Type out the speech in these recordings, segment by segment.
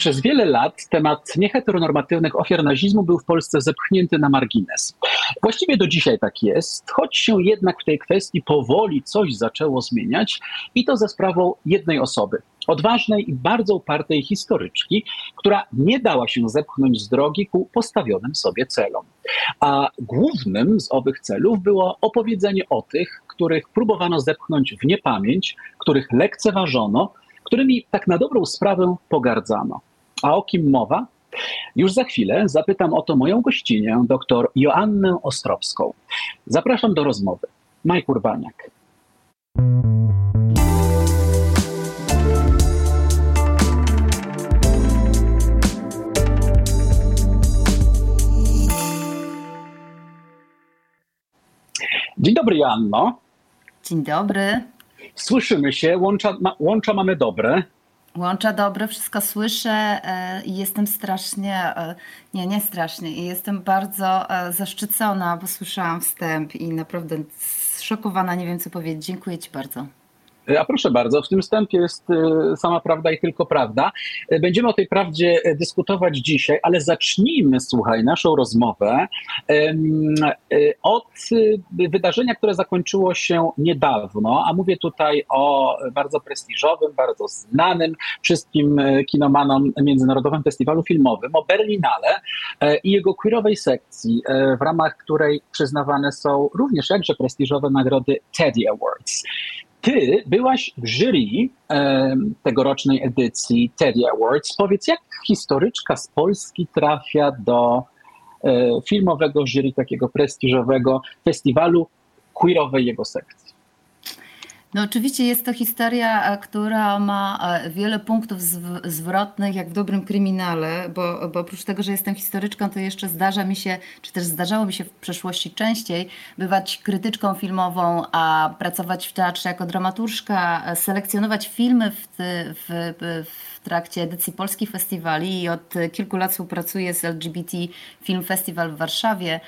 Przez wiele lat temat nieheteronormatywnych ofiar nazizmu był w Polsce zepchnięty na margines. Właściwie do dzisiaj tak jest, choć się jednak w tej kwestii powoli coś zaczęło zmieniać i to za sprawą jednej osoby. Odważnej i bardzo upartej historyczki, która nie dała się zepchnąć z drogi ku postawionym sobie celom. A głównym z owych celów było opowiedzenie o tych, których próbowano zepchnąć w niepamięć, których lekceważono, którymi tak na dobrą sprawę pogardzano. A o kim mowa? Już za chwilę zapytam o to moją gościnię, dr Joannę Ostrowską. Zapraszam do rozmowy. Mike Urbaniak. Dzień dobry, Joanno. Dzień dobry. Słyszymy się, łącza, ma, łącza mamy dobre. Łącza dobre, wszystko słyszę e, i jestem strasznie, e, nie, nie strasznie, i jestem bardzo e, zaszczycona, bo słyszałam wstęp i naprawdę zszokowana, nie wiem co powiedzieć. Dziękuję Ci bardzo. A proszę bardzo, w tym wstępie jest y, sama prawda i tylko prawda. Będziemy o tej prawdzie dyskutować dzisiaj, ale zacznijmy, słuchaj, naszą rozmowę od wydarzenia, które zakończyło się niedawno, a mówię tutaj o bardzo prestiżowym, bardzo znanym wszystkim kinomanom Międzynarodowym Festiwalu Filmowym, o Berlinale i jego queerowej sekcji, w ramach której przyznawane są również jakże prestiżowe nagrody Teddy Awards. Ty byłaś w jury e, tegorocznej edycji Teddy Awards. Powiedz, jak historyczka z Polski trafia do e, filmowego jury takiego prestiżowego festiwalu queerowej jego sekcji? No oczywiście jest to historia, e, która ma e, wiele punktów zwrotnych, jak w dobrym kryminale, bo, bo oprócz tego, że jestem historyczką, to jeszcze zdarza mi się, czy też zdarzało mi się w przeszłości częściej, bywać krytyczką filmową, a pracować w teatrze jako dramaturżka, e, selekcjonować filmy w, w, w trakcie edycji polskich festiwali i od kilku lat współpracuję z LGBT Film Festival w Warszawie.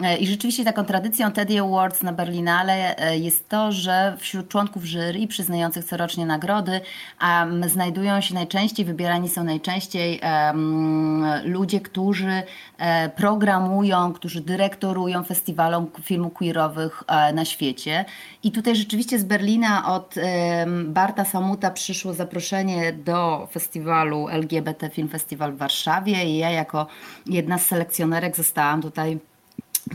E, I rzeczywiście taką tradycją Teddy Awards na Berlinale e, jest to, że wśród członków jury przyznających corocznie nagrody um, znajdują się najczęściej, wybierani są najczęściej um, ludzie, którzy um, programują, którzy dyrektorują festiwalom filmu queerowych na świecie. I tutaj rzeczywiście z Berlina od Barta Samuta przyszło zaproszenie do festiwalu LGBT Film Festival w Warszawie i ja jako jedna z selekcjonerek zostałam tutaj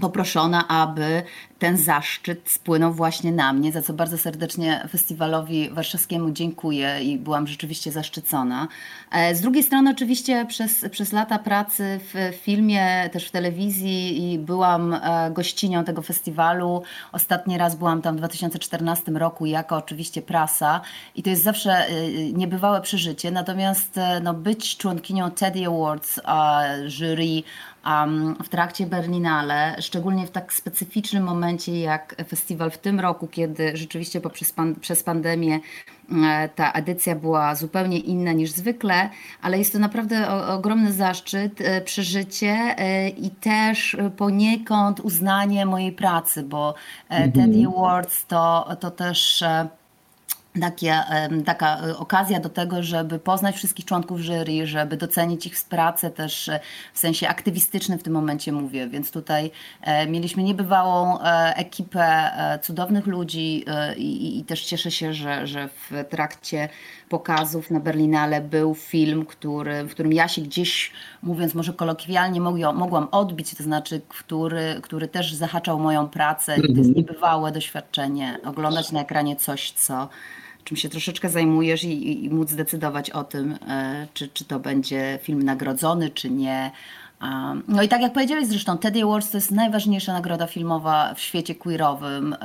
poproszona, aby ten zaszczyt spłynął właśnie na mnie, za co bardzo serdecznie festiwalowi warszawskiemu dziękuję i byłam rzeczywiście zaszczycona. E, z drugiej strony oczywiście przez, przez lata pracy w filmie, też w telewizji i byłam e, gościnią tego festiwalu. Ostatni raz byłam tam w 2014 roku jako oczywiście prasa i to jest zawsze e, niebywałe przeżycie, natomiast no, być członkinią Teddy Awards, jury w trakcie Berlinale, szczególnie w tak specyficznym momencie jak festiwal w tym roku, kiedy rzeczywiście poprzez pan, przez pandemię e, ta edycja była zupełnie inna niż zwykle, ale jest to naprawdę ogromny zaszczyt, e, przeżycie e, i też poniekąd uznanie mojej pracy, bo mhm. Teddy Awards to, to też takie, taka e, okazja do tego, żeby poznać wszystkich członków jury, żeby docenić ich pracę też e, w sensie aktywistycznym w tym momencie mówię, więc tutaj e, mieliśmy niebywałą ekipę cudownych ludzi i, i też cieszę się, że, że w trakcie pokazów na Berlinale był film, który, w którym ja się gdzieś, mówiąc może kolokwialnie, mogłam odbić, to znaczy, który, który też zahaczał moją pracę i to jest mhm. niebywałe doświadczenie oglądać na ekranie coś, co czym się troszeczkę zajmujesz i, i móc zdecydować o tym, e, czy, czy to będzie film nagrodzony, czy nie. No i tak jak powiedziałeś zresztą, Teddy Awards to jest najważniejsza nagroda filmowa w świecie queerowym.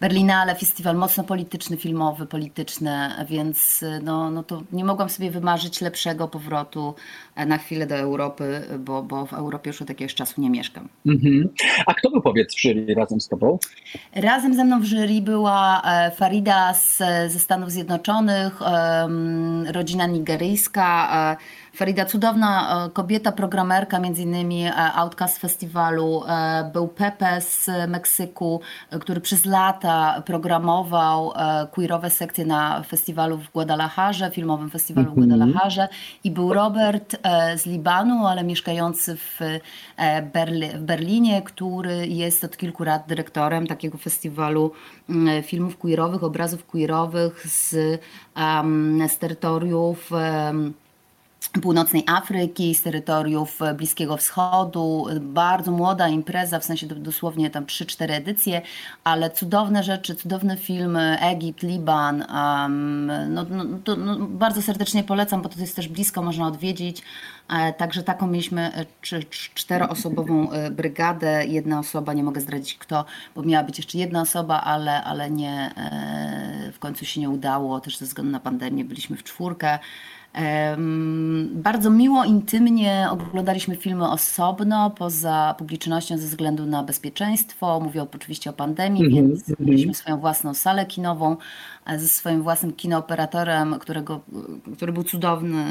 Berlinale, festiwal mocno polityczny, filmowy, polityczny, więc no, no to nie mogłam sobie wymarzyć lepszego powrotu e, na chwilę do Europy, bo, bo w Europie już od jakiegoś czasu nie mieszkam. Mm-hmm. A kto był powiedz w jury razem z tobą? Razem ze mną w jury była e, Farida z, ze Stanów Zjednoczonych, rodzina nigeryjska, Farida, cudowna kobieta, programerka, między innymi Outcast Festiwalu. Był Pepe z Meksyku, który przez lata programował queerowe sekcje na festiwalu w Guadalajarze, filmowym festiwalu w mhm. Guadalajarze. I był Robert z Libanu, ale mieszkający w, Berli w Berlinie, który jest od kilku lat dyrektorem takiego festiwalu filmów queerowych, obrazów queerowych z, um, z terytoriów um, północnej Afryki, z terytoriów Bliskiego Wschodu. Bardzo młoda impreza, w sensie dosłownie tam 3-4 edycje, ale cudowne rzeczy, cudowne filmy, Egipt, Liban. Um, no, no, to, no, bardzo serdecznie polecam, bo to jest też blisko, można odwiedzić. E, także taką mieliśmy e, czteroosobową e, brygadę. Jedna osoba, nie mogę zdradzić kto, bo miała być jeszcze jedna osoba, ale, ale nie, w końcu się nie udało, też ze względu na pandemię byliśmy w czwórkę. Bardzo miło, intymnie oglądaliśmy filmy osobno, poza publicznością ze względu na bezpieczeństwo. Mówię oczywiście o pandemii, mm -hmm, więc -hmm. mieliśmy swoją własną salę kinową ze swoim własnym kinooperatorem, którego, który był cudowny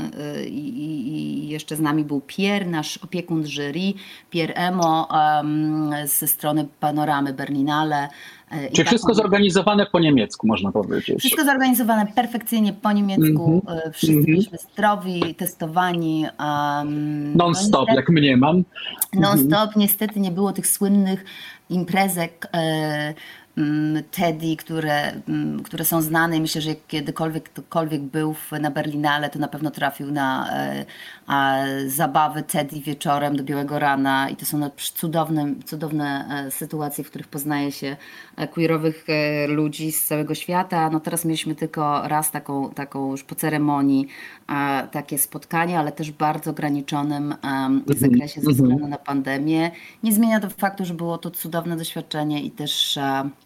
i, i, jeszcze z nami był Pierre, nasz opiekun jury, Pierre Emo um, ze strony Panoramy Berlinale. E, Czyli wszystko zorganizowane po niemiecku, można powiedzieć. Wszystko zorganizowane perfekcyjnie po niemiecku. Mm -hmm. Wszyscy mm -hmm. byliśmy zdrowi, testowani. Um, Non-stop, no jak mnie mam. Non-stop. Mm -hmm. Niestety nie było tych słynnych imprezek e, Mm, Teddy, które, mm, które są znane i myślę, że kiedykolwiek ktokolwiek był na Berlinale, to na pewno trafił na e, zabawy Teddy wieczorem do białego rana i to są cudowne, cudowne e, sytuacje, w których poznaje się queerowych ludzi z całego świata. No teraz mieliśmy tylko raz taką, taką już po ceremonii takie spotkanie, ale też w bardzo ograniczonym mhm, zakresie ze mhm. względu na pandemię. Nie zmienia to faktu, że było to cudowne doświadczenie i też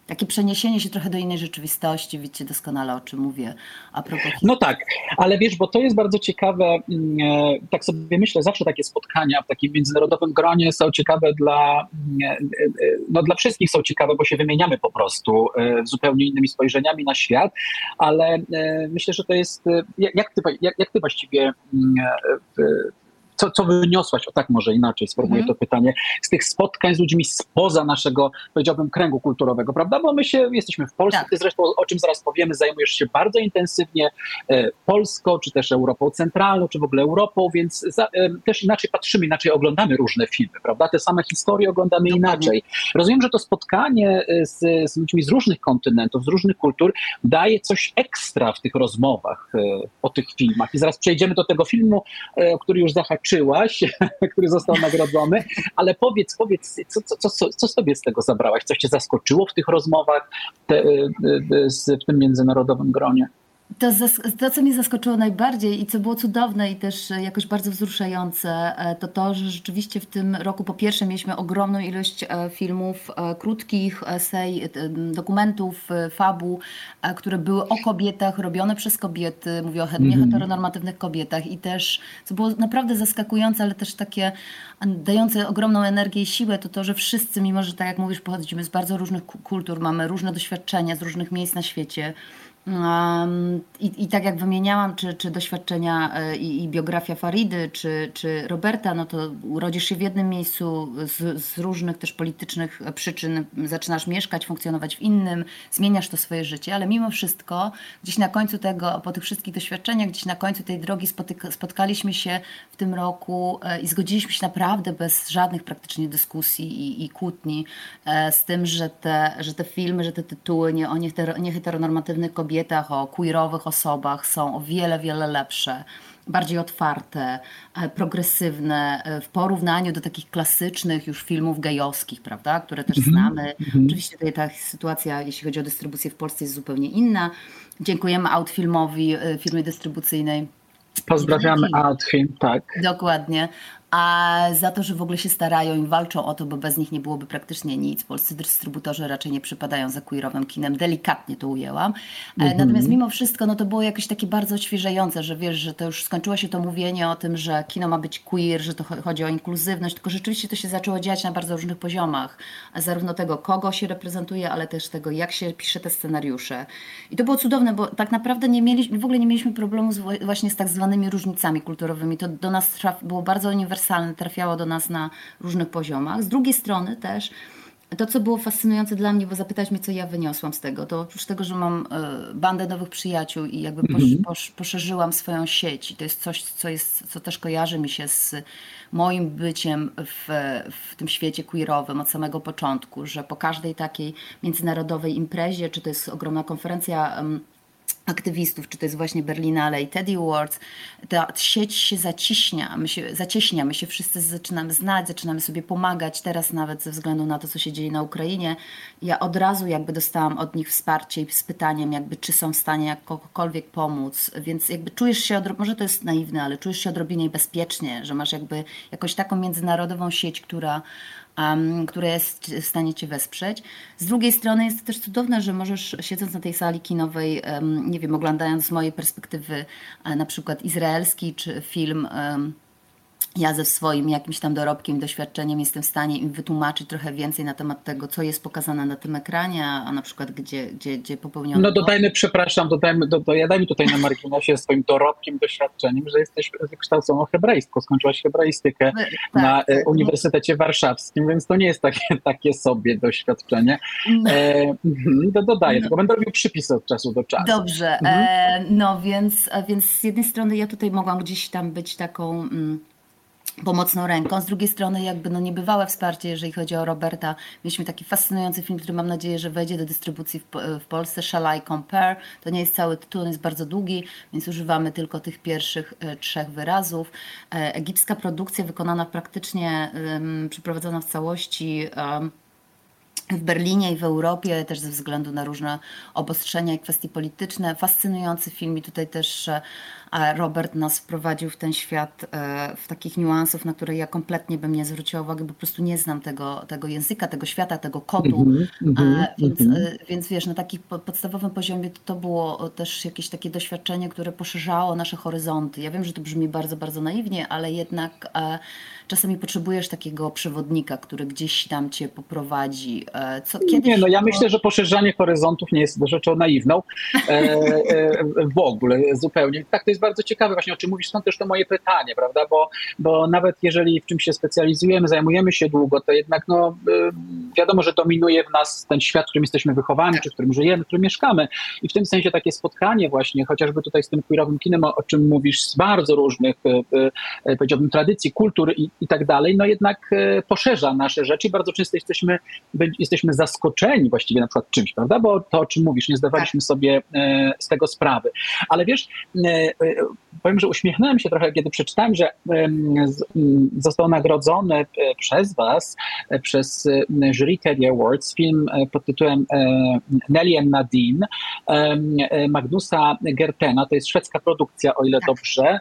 takie przeniesienie się trochę do innej rzeczywistości, wiecie doskonale o czym mówię. A propos no tak, ale wiesz, bo to jest bardzo ciekawe, mm, e, tak sobie myślę, zawsze takie spotkania w takim międzynarodowym gronie są ciekawe dla, mm, e, e, no dla wszystkich są ciekawe, bo się wymieniamy po prostu zupełnie innymi spojrzeniami na świat, ale myślę, że to jest, jak ty, jak, jak ty właściwie mm, co, co wyniosłaś, o tak może inaczej sformułuję mm. to pytanie, z tych spotkań z ludźmi spoza naszego, powiedziałbym, kręgu kulturowego, prawda? Bo my się, jesteśmy w Polsce, tak. ty zresztą, o czym zaraz powiemy, zajmujesz się bardzo intensywnie e, Polską, czy też Europą Centralną, czy w ogóle Europą, więc za, e, też inaczej patrzymy, inaczej oglądamy różne filmy, prawda? Te same historie oglądamy inaczej. Rozumiem, że to spotkanie e, z, z ludźmi z różnych kontynentów, z różnych kultur daje coś ekstra w tych rozmowach e, o tych filmach. I zaraz przejdziemy do tego filmu, e, który już zahaczył zobaczyłaś, który został nagrodzony, ale powiedz, powiedz, co, co, co, co sobie z tego zabrałaś? Coś cię zaskoczyło w tych rozmowach te, y, y, w tym międzynarodowym gronie? To, to, co mnie zaskoczyło najbardziej i co było cudowne i też jakoś bardzo wzruszające, e, to to, że rzeczywiście w tym roku po pierwsze mieliśmy ogromną ilość e, filmów e, krótkich, esej, dokumentów, fabu, które były o kobietach, robione przez kobiety, mówię o nieheteronormatywnych kobietach i też, co było naprawdę zaskakujące, ale też takie dające ogromną energię i siłę, to to, że wszyscy, mimo że tak jak mówisz, pochodzimy z bardzo różnych kultur, mamy różne doświadczenia z różnych miejsc na świecie, i, I tak jak wymieniałam, czy, czy doświadczenia e, i, i, biografia Faridy, czy, czy Roberta, no to urodzisz się w jednym miejscu z, z, różnych też politycznych przyczyn, zaczynasz mieszkać, funkcjonować w innym, zmieniasz to swoje życie, ale mimo wszystko gdzieś na końcu tego, po tych wszystkich doświadczeniach, gdzieś na końcu tej drogi spotyka, spotkaliśmy się w tym roku e, i zgodziliśmy się naprawdę bez żadnych praktycznie dyskusji i, i kłótni e, z tym, że te, że te filmy, że te tytuły nie o nieheteronormatywnych kobietach, kobietach, o queerowych osobach są o wiele, wiele lepsze, bardziej otwarte, e, progresywne e, w porównaniu do takich klasycznych już filmów gejowskich, prawda, które też mhm. znamy. Mm -hmm. Oczywiście tutaj ta sytuacja, jeśli chodzi o dystrybucję w Polsce jest zupełnie inna. Dziękujemy Outfilmowi, e, firmie dystrybucyjnej. Pozdrawiamy Outfilm, tak. Dokładnie. A za to, że w ogóle się starają i walczą o to, bo bez nich nie byłoby praktycznie nic. Polscy dystrybutorzy raczej nie przypadają za queerowym kinem, delikatnie to ujęłam. Mhm. Natomiast mimo wszystko, no to było jakieś takie bardzo odświeżające, że wiesz, że to już skończyło się to mówienie o tym, że kino ma być queer, że to chodzi o inkluzywność, tylko rzeczywiście to się zaczęło dziać na bardzo różnych poziomach. Zarówno tego, kogo się reprezentuje, ale też tego, jak się pisze te scenariusze. I to było cudowne, bo tak naprawdę nie mieliśmy, w ogóle nie mieliśmy problemu z, właśnie z tak zwanymi różnicami kulturowymi. To do nas było bardzo uniwersalne, trafiało do nas na różnych poziomach. Z drugiej strony też to, co było fascynujące dla mnie, bo zapytać mnie, co ja wyniosłam z tego, to oprócz tego, że mam e, bandę nowych przyjaciół i jakby posz, mhm. posz, poszerzyłam swoją sieć i to jest coś, co, jest, co też kojarzy mi się z moim byciem w, w tym świecie queerowym od samego początku, że po każdej takiej międzynarodowej imprezie, czy to jest ogromna konferencja aktywistów, czy to jest właśnie Berlinale i Teddy Awards, ta sieć się zaciśnia, my się, zacieśnia, my się wszyscy zaczynamy znać, zaczynamy sobie pomagać, teraz nawet ze względu na to, co się dzieje na Ukrainie, ja od razu jakby dostałam od nich wsparcie z pytaniem, jakby czy są w stanie jakkolwiek pomóc, więc jakby czujesz się, może to jest naiwne, ale czujesz się odrobinę bezpiecznie, że masz jakby jakąś taką międzynarodową sieć, która um, które jest w stanie Cię wesprzeć. Z drugiej strony jest to też cudowne, że możesz siedząc na tej sali kinowej, um, nie wiem, oglądając z mojej perspektywy e, na przykład izraelski czy film um, ja ze swoim jakimś tam dorobkiem, doświadczeniem jestem w stanie im wytłumaczyć trochę więcej na temat tego, co jest pokazane na tym ekranie, a na przykład gdzie, gdzie, gdzie popełniono. No dodajmy, przepraszam, dodajmy, do, dodajmy tutaj na marginesie swoim dorobkiem, doświadczeniem, że jesteś wykształconą hebrajstką, skończyłaś hebraistykę tak, na tak. Uniwersytecie Warszawskim, więc to nie jest takie, takie sobie doświadczenie. No. E, mhm, do, dodaję, no. tylko będę robił przypisy od czasu do czasu. Dobrze, mhm. e, no więc, więc z jednej strony ja tutaj mogłam gdzieś tam być taką... Mm, pomocną ręką. Z drugiej strony jakby no niebywałe wsparcie, jeżeli chodzi o Roberta. Mieliśmy taki fascynujący film, który mam nadzieję, że wejdzie do dystrybucji w, w Polsce, Shall I Compare. To nie jest cały tytuł, on jest bardzo długi, więc używamy tylko tych pierwszych e, trzech wyrazów. E, egipska produkcja wykonana praktycznie, przeprowadzona w całości w Berlinie i w Europie, też ze względu na różne obostrzenia i kwestie polityczne. Fascynujący film i tutaj też Robert nas wprowadził w ten świat e, w takich niuansów, na które ja kompletnie bym nie zwróciła uwagi, bo po prostu nie znam tego, tego języka, tego świata, tego kodu. Mm -hmm, więc, mm -hmm. więc wiesz, na takim podstawowym poziomie to, to było też jakieś takie doświadczenie, które poszerzało nasze horyzonty. Ja wiem, że to brzmi bardzo, bardzo naiwnie, ale jednak e, czasami potrzebujesz takiego przewodnika, który gdzieś tam cię poprowadzi. Co kiedyś nie, no ja myślę, że poszerzanie horyzontów nie jest rzeczą naiwną e, e, w ogóle, zupełnie. Tak, to jest bardzo ciekawe właśnie, o czym mówisz, stąd też to moje pytanie, prawda, bo, bo nawet jeżeli w czymś się specjalizujemy, zajmujemy się długo, to jednak no, y, wiadomo, że dominuje w nas ten świat, w którym jesteśmy wychowani, czy w którym żyjemy, w którym mieszkamy i w tym sensie takie spotkanie właśnie, chociażby tutaj z tym queerowym kinem, o, czym mówisz, z bardzo różnych, y, y, powiedziałbym, tradycji, kultur i, i tak dalej, no jednak poszerza nasze rzeczy i bardzo często jesteśmy, jesteśmy zaskoczeni właściwie na przykład czymś, prawda, bo to, o czym mówisz, nie zdawaliśmy tak. sobie z tego sprawy. Ale wiesz, powiem, że uśmiechnąłem się trochę, kiedy przeczytałem, że został nagrodzony e, przez Was, e, przez e, jury Teddy Awards, film pod tytułem Nelly and Nadine Magnusa Gertena. To jest szwedzka produkcja, o ile tak. dobrze,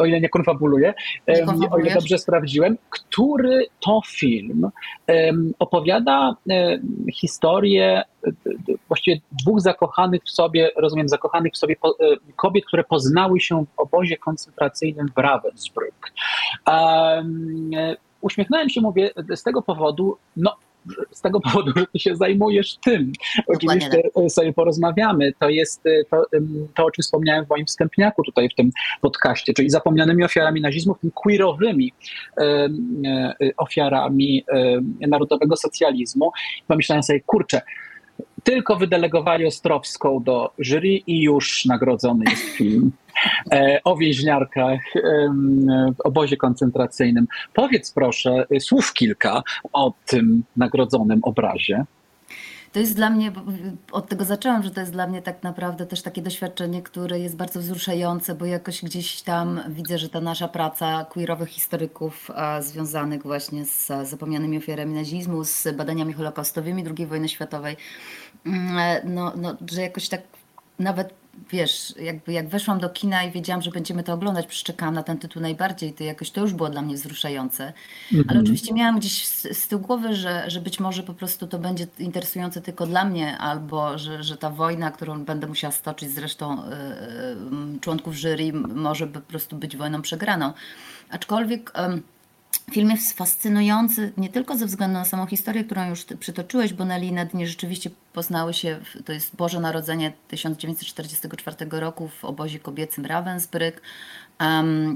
o ile nie konfabuluję, o ile dobrze sprawdziłem, który to film opowiada historię właściwie dwóch zakochanych w sobie, rozumiem, zakochanych w sobie e, kobiet, które poznały się w obozie koncentracyjnym w Ravensbrück. Um, uśmiechnąłem się, mówię, z tego powodu, no z tego powodu, że ty się zajmujesz tym. Oczywiście tak. sobie porozmawiamy. To jest to, to, o czym wspomniałem w moim wstępniaku tutaj w tym podcaście, czyli zapomnianymi ofiarami nazizmu, tym queerowymi ofiarami narodowego socjalizmu. Pomyślałem sobie, kurczę, tylko wydelegowali Ostrowską do jury i już nagrodzony jest film e, o więźniarkach w obozie koncentracyjnym. Powiedz proszę słów kilka o tym nagrodzonym obrazie to jest dla mnie, od tego zaczęłam, że to jest dla mnie tak naprawdę też takie doświadczenie, które jest bardzo wzruszające, bo jakoś gdzieś tam widzę, że ta nasza praca queerowych historyków związanych właśnie z zapomnianymi ofiarami nazizmu, z badaniami holokaustowymi II wojny światowej, mm, no, no, że jakoś tak nawet wiesz, jakby jak weszłam do kina i wiedziałam, że będziemy to oglądać, przyczekałam na ten tytuł najbardziej, to jakoś to już było dla mnie wzruszające. Ale Mhm. oczywiście miałam gdzieś z, z tyłu głowy, że, że być może po prostu to będzie interesujące tylko dla mnie, albo że, że ta wojna, którą będę musiała stoczyć z resztą y, y, członków jury, może po prostu być wojną przegraną. Aczkolwiek. em, Film jest fascynujący nie tylko ze względu na samą historię, którą już przytoczyłeś, bo Nelly i Nadine rzeczywiście poznały się, to jest Boże Narodzenie 1944 roku w obozie kobiecym Ravensbrück.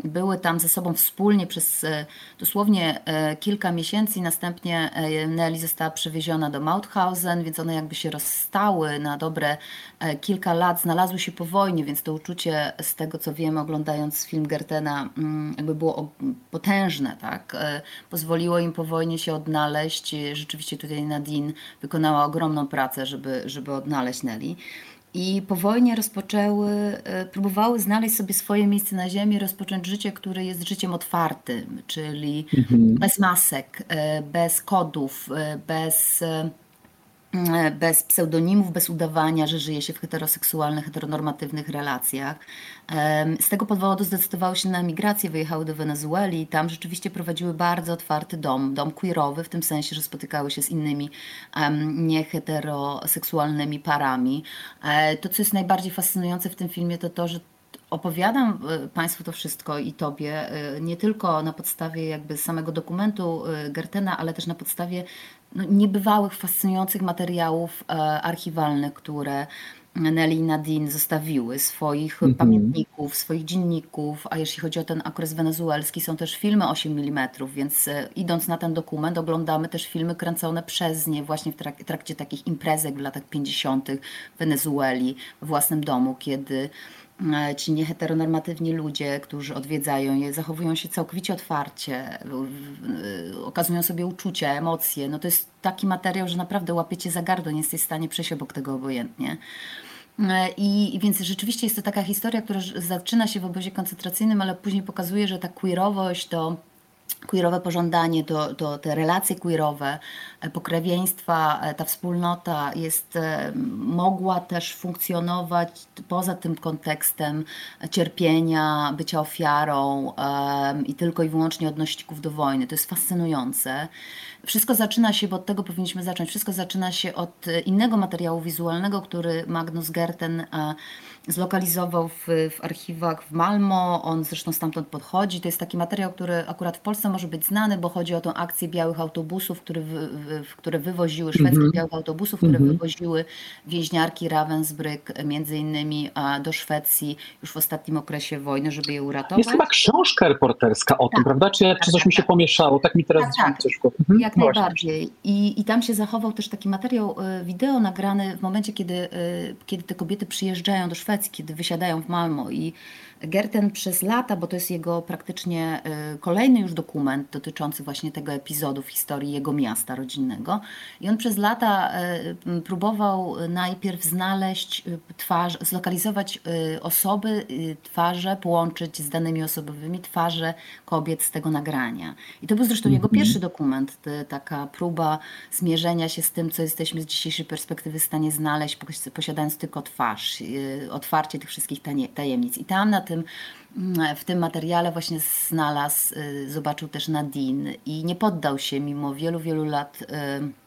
Były tam ze sobą wspólnie przez e, dosłownie e, kilka miesięcy następnie e, Nelly została przewieziona do Mauthausen, więc one jakby się rozstały na dobre kilka lat, znalazły się po wojnie, więc to uczucie z tego co wiem oglądając film Gertena mm, jakby było potężne, tak? Pozwoliło im po wojnie się odnaleźć. Rzeczywiście tutaj Nadine wykonała ogromną pracę, żeby, żeby odnaleźć Nelly. I po wojnie rozpoczęły, e, próbowały znaleźć sobie swoje miejsce na ziemi, rozpocząć życie, które jest życiem otwartym, czyli bez masek, e, bez kodów, e, bez, bez pseudonimów, bez udawania, że żyje się w heteroseksualnych, heteronormatywnych relacjach. Z tego powodu zdecydowały się na emigrację, wyjechały do Wenezueli i tam rzeczywiście prowadziły bardzo otwarty dom, dom queerowy, w tym sensie, że spotykały się z innymi nieheteroseksualnymi parami. E, To, co jest najbardziej fascynujące w tym filmie, to to, że opowiadam e, Państwu to wszystko i Tobie e, nie tylko na podstawie jakby samego dokumentu Gertena, ale też na podstawie no, niebywałych, fascynujących materiałów e, archiwalnych, które Nelly i Nadine zostawiły, swoich pamiętników, swoich dzienników, a jeśli chodzi o ten okres wenezuelski, są też filmy 8 mm, więc e, idąc na ten dokument oglądamy też filmy kręcone przez nie właśnie w trak- trakcie takich imprezek w latach 50. w Wenezueli, w własnym domu, kiedy ci nieheteronormatywni ludzie, którzy odwiedzają je, zachowują się całkowicie otwarcie, okazują sobie uczucia, emocje. No to jest taki materiał, że naprawdę łapiecie za gardło, nie jesteś w stanie przejść obok tego obojętnie. E, I, więc rzeczywiście jest to taka historia, która zaczyna się w obozie koncentracyjnym, ale później pokazuje, że ta queerowość to queerowe pożądanie, to, to te relacje queerowe, e, pokrewieństwa, e, ta wspólnota jest, e, mogła też funkcjonować poza tym kontekstem cierpienia, bycia ofiarą em, i tylko i wyłącznie odnośników do wojny. To jest fascynujące. Wszystko zaczyna się, bo od tego powinniśmy zacząć, wszystko zaczyna się od e, innego materiału wizualnego, który Magnus Gerten e, zlokalizował w, w archiwach w Malmo. On zresztą stamtąd podchodzi. To jest taki materiał, który akurat w Polsce może być znany, bo chodzi o tą akcję białych autobusów, które, wy, wy, które wywoziły, szwedzkich białych autobusów, które wywoziły więźniarki Ravensbrück między innymi e, do Szwecji już w ostatnim okresie wojny, żeby je uratować. Jest chyba książka reporterska o tym, Tak. prawda? Czy, czy coś tak, mi się tak. pomieszało? Tak mi teraz Tak, tak. coś w. Mhm, Jak no właśnie. najbardziej. I, I tam się zachował też taki materiał e, wideo nagrany w momencie, kiedy, e, kiedy te kobiety przyjeżdżają do Szwecji, kiedy wysiadają w Malmo i Gerten przez lata, bo to jest jego praktycznie e, kolejny już dokument dotyczący właśnie tego epizodu w historii jego miasta rodzinnego. I on przez lata m, próbował najpierw znaleźć e, twarz, zlokalizować osoby, twarze, połączyć z danymi osobowymi twarze kobiet z tego nagrania. I to był zresztą jego pierwszy dokument, taka próba zmierzenia się z tym, co jesteśmy z dzisiejszej perspektywy w stanie znaleźć, pos- posiadając tylko twarz, otwarcie tych wszystkich tajemnic. I tam na tym mm, w tym materiale właśnie znalazł, y, zobaczył też Nadine i nie poddał się mimo wielu, wielu lat y,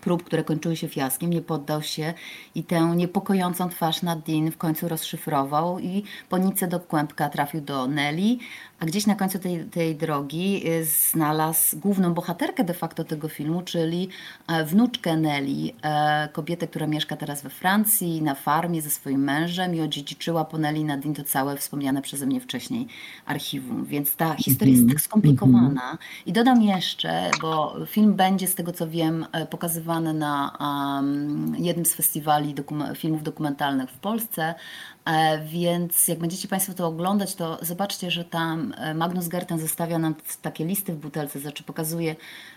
prób, które kończyły się fiaskiem, nie poddał się i tę niepokojącą twarz Nadine w końcu rozszyfrował i po do kłębka trafił do Nelly, a gdzieś na końcu tej, tej drogi y, znalazł główną bohaterkę de facto tego filmu, czyli e, wnuczkę Nelly, e, kobietę, która mieszka teraz we Francji na farmie ze swoim mężem i odziedziczyła po Nelly Nadine to całe wspomniane przeze mnie wcześniej archiwum, więc ta historia jest tak skomplikowana. I dodam jeszcze, bo film będzie z tego co wiem e, pokazywany na um, jednym z festiwali dokum- filmów dokumentalnych w Polsce, więc jak będziecie Państwo to oglądać, to zobaczcie, że tam e, Magnus Gerten zostawia nam takie listy w butelce, znaczy pokazuje,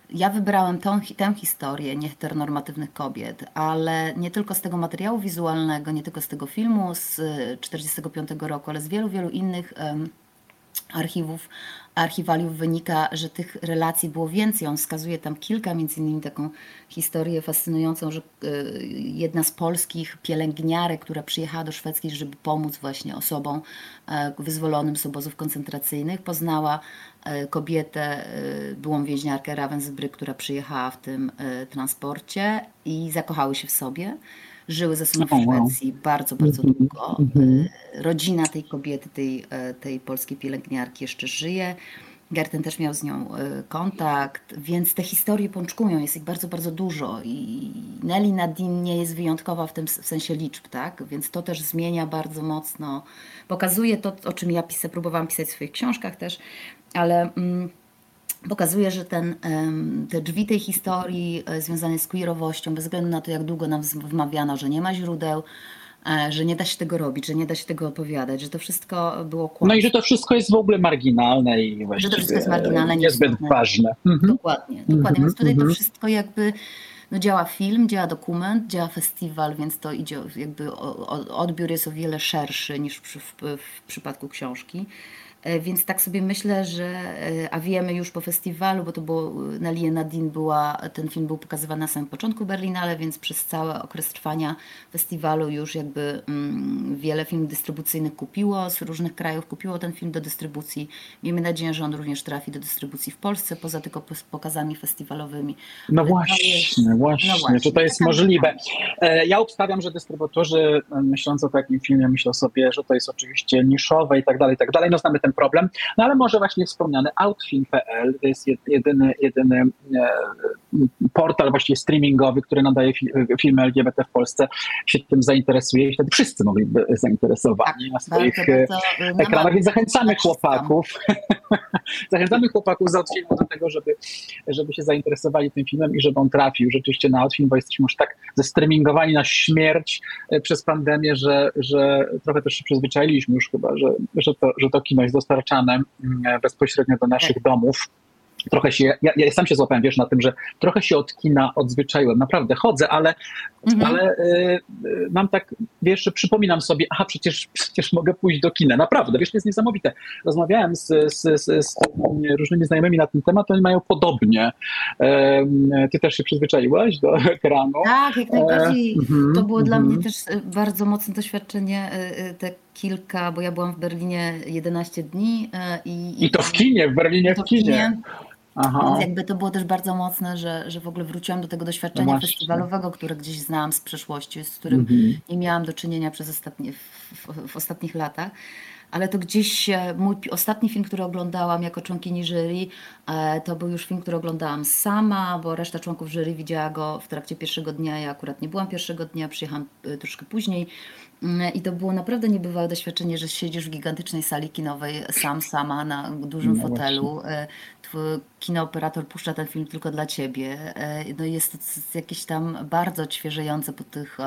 ja wybrałem tą, tę historię nieheteronormatywnych kobiet, ale nie tylko z tego materiału wizualnego, nie tylko z tego filmu z 1945 roku, ale z wielu, wielu innych em, archiwów archiwaliów wynika, że tych relacji było więcej. On wskazuje tam kilka, między innymi taką historię fascynującą, że e, jedna z polskich pielęgniarek, która przyjechała do Szwecji, żeby pomóc właśnie osobom e, wyzwolonym z obozów koncentracyjnych, poznała e, kobietę, byłą więźniarkę Ravensbrück, która przyjechała w tym transporcie i zakochały się w sobie żyły ze sobą w Szwecji bardzo, bardzo mhm. długo. Mhm. E, rodzina tej kobiety, tej, e, tej polskiej pielęgniarki jeszcze żyje. Gerten też miał z nią e, kontakt, więc te historie pączkują, jest ich bardzo, bardzo dużo i Nelly Nadine nie jest wyjątkowa w tym w sensie liczb, tak? Więc to też zmienia bardzo mocno, pokazuje to, o czym ja pisę, próbowałam pisać w swoich książkach też, ale... Mm, pokazuje, że ten, te drzwi tej historii e, związane z queerowością, bez względu na to, jak długo nam wmawiano, że nie ma źródeł, e, że nie da się tego robić, że nie da się tego opowiadać, że to wszystko było kłamstwo. No i że to wszystko jest w ogóle marginalne i właściwie że to wszystko jest marginalne, niezbyt ważne. Mhm. Dokładnie, dokładnie. Mhm. Więc tutaj to mhm. wszystko jakby no działa film, działa dokument, działa festiwal, więc to idzie jakby odbiór jest o wiele szerszy niż w, w, w przypadku książki. E, więc tak sobie myślę, że, e, a wiemy już po festiwalu, bo to było na Lie Nadine była, ten film był pokazywany na samym początku Berlinale, więc przez cały okres trwania festiwalu już jakby mm, wiele filmów dystrybucyjnych kupiło, z różnych krajów kupiło ten film do dystrybucji. Miejmy nadzieję, że on również trafi do dystrybucji w Polsce, poza tylko pokazami festiwalowymi. No właśnie, jest, właśnie, no właśnie, to, to jest możliwe. E, ja obstawiam, że dystrybutorzy myśląc o takim filmie myślą sobie, że to jest oczywiście niszowe i tak dalej, i tak dalej. No znamy ten problem. No ale może właśnie wspomniany outfilm.pl to jest jedyny, jedyny e, portal właściwie streamingowy, który nadaje filmy LGBT w Polsce, się tym zainteresuje i wtedy wszyscy mogliby zainteresowani tak, na swoich bardzo, bardzo, e, ekranach. Więc zachęcamy chłopaków, zachęcamy chłopaków z Outfilmu do tego, żeby, żeby się zainteresowali tym filmem i żeby on trafił rzeczywiście na Outfilm, bo jesteśmy już tak zestreamingowani na śmierć e, przez pandemię, że, że trochę też się przyzwyczailiśmy już chyba, że, że, to, że to kino jest dostarczane mm, bezpośrednio do naszych domów trochę się, ja, ja, sam się złapałem, wiesz, na tym, że trochę się od kina odzwyczaiłem, naprawdę chodzę, ale, mhm. ale y, y, mam tak, wiesz, przypominam sobie, aha, przecież, przecież mogę pójść do kina, naprawdę, wiesz, to jest niesamowite. Rozmawiałem z, z, z, z różnymi znajomymi na ten temat, oni mają podobnie. ty też się przyzwyczaiłaś do ekranu? Tak, jak najbardziej. E, to było dla mhm. mnie też e, bardzo mocne doświadczenie, e, te kilka, bo ja byłam w Berlinie 11 dni. I, i to w kinie, w Berlinie w kinie. kinie. Aha. Więc jakby to było też bardzo mocne, że, że w ogóle wróciłam do tego doświadczenia no festiwalowego, które gdzieś znałam z przeszłości, z którym mhm. nie miałam do czynienia przez ostatnie, w, w, w ostatnich latach ale to gdzieś mój ostatni film, który oglądałam jako członkini jury, e, to był już film, który oglądałam sama, bo reszta członków jury widziała go w trakcie pierwszego dnia. Ja akurat nie byłam pierwszego dnia, przyjechałam e, troszkę później. Mm, I to było naprawdę niebywałe doświadczenie, że siedzisz w gigantycznej sali kinowej sam, sama na dużym no fotelu. E, kinooperator puszcza ten film tylko dla ciebie. No jest to jakieś tam bardzo odświeżające po tych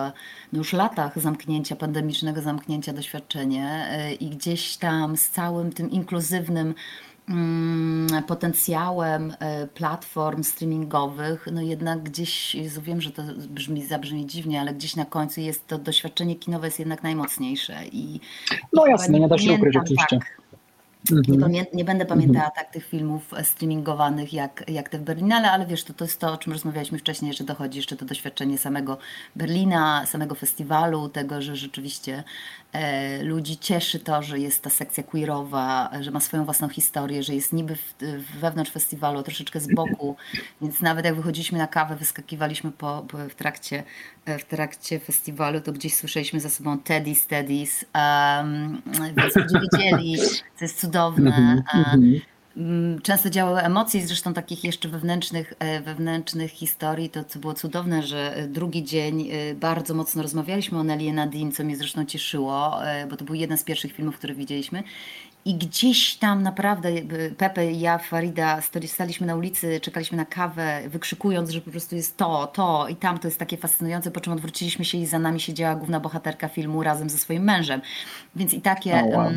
no już latach zamknięcia, pandemicznego zamknięcia doświadczenie i gdzieś tam z całym tym inkluzywnym Mm, potencjałem e, platform streamingowych, no jednak gdzieś, Jezu, wiem, że to brzmi, zabrzmi dziwnie, ale gdzieś na końcu jest to doświadczenie kinowe jest jednak najmocniejsze. I, no jasne, nie da się ukryć oczywiście. Tak. Nie, nie, będę pamiętała tak tych filmów streamingowanych jak, jak te w Berlinale, ale wiesz, to, to jest to, o czym rozmawialiśmy wcześniej, że dochodzi jeszcze to doświadczenie samego Berlina, samego festiwalu, tego, że rzeczywiście e, ludzi cieszy to, że jest ta sekcja queerowa, że ma swoją własną historię, że jest niby w, wewnątrz festiwalu, troszeczkę z boku, więc nawet jak wychodziliśmy na kawę, wyskakiwaliśmy po, po w, trakcie, w trakcie festiwalu, to gdzieś słyszeliśmy za sobą Teddy Steadies, um, więc ludzie wiedzieli, co jest cudowne, cudowne. Mm-hmm. Często działały emocje, zresztą takich jeszcze wewnętrznych, e, wewnętrznych historii. To, co było cudowne, że e, drugi dzień bardzo mocno rozmawialiśmy o Nelly Nadine, co mnie zresztą cieszyło, bo to był jeden z pierwszych filmów, które widzieliśmy. I gdzieś tam naprawdę Pepe i ja, Farida, staliśmy na ulicy, czekaliśmy na kawę, wykrzykując, że po prostu jest to, to i tam to jest takie fascynujące, po czym odwróciliśmy się i za nami siedziała główna bohaterka filmu razem ze swoim mężem. Więc i takie... Oh, wow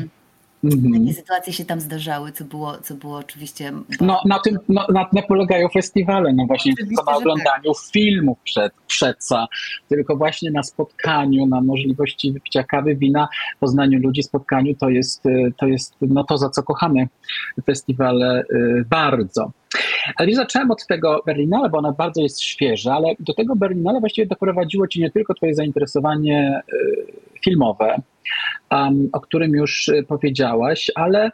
Mhm. Takie sytuacje się tam zdarzały, co było, co było oczywiście. No, na tym no, na tym polegają festiwale, no właśnie tylko na oglądaniu tak. filmów przed, przedsa, tylko właśnie na spotkaniu, na możliwości wypicia kawy, wina, poznaniu ludzi, spotkaniu to jest, to jest no to, za co kochamy festiwale y, bardzo. Ale już zacząłem od tego Berlinale, bo ona bardzo jest świeża, ale do tego Berlinale właściwie doprowadziło ci nie tylko twoje zainteresowanie y, filmowe, um, o którym już y, powiedziałaś, ale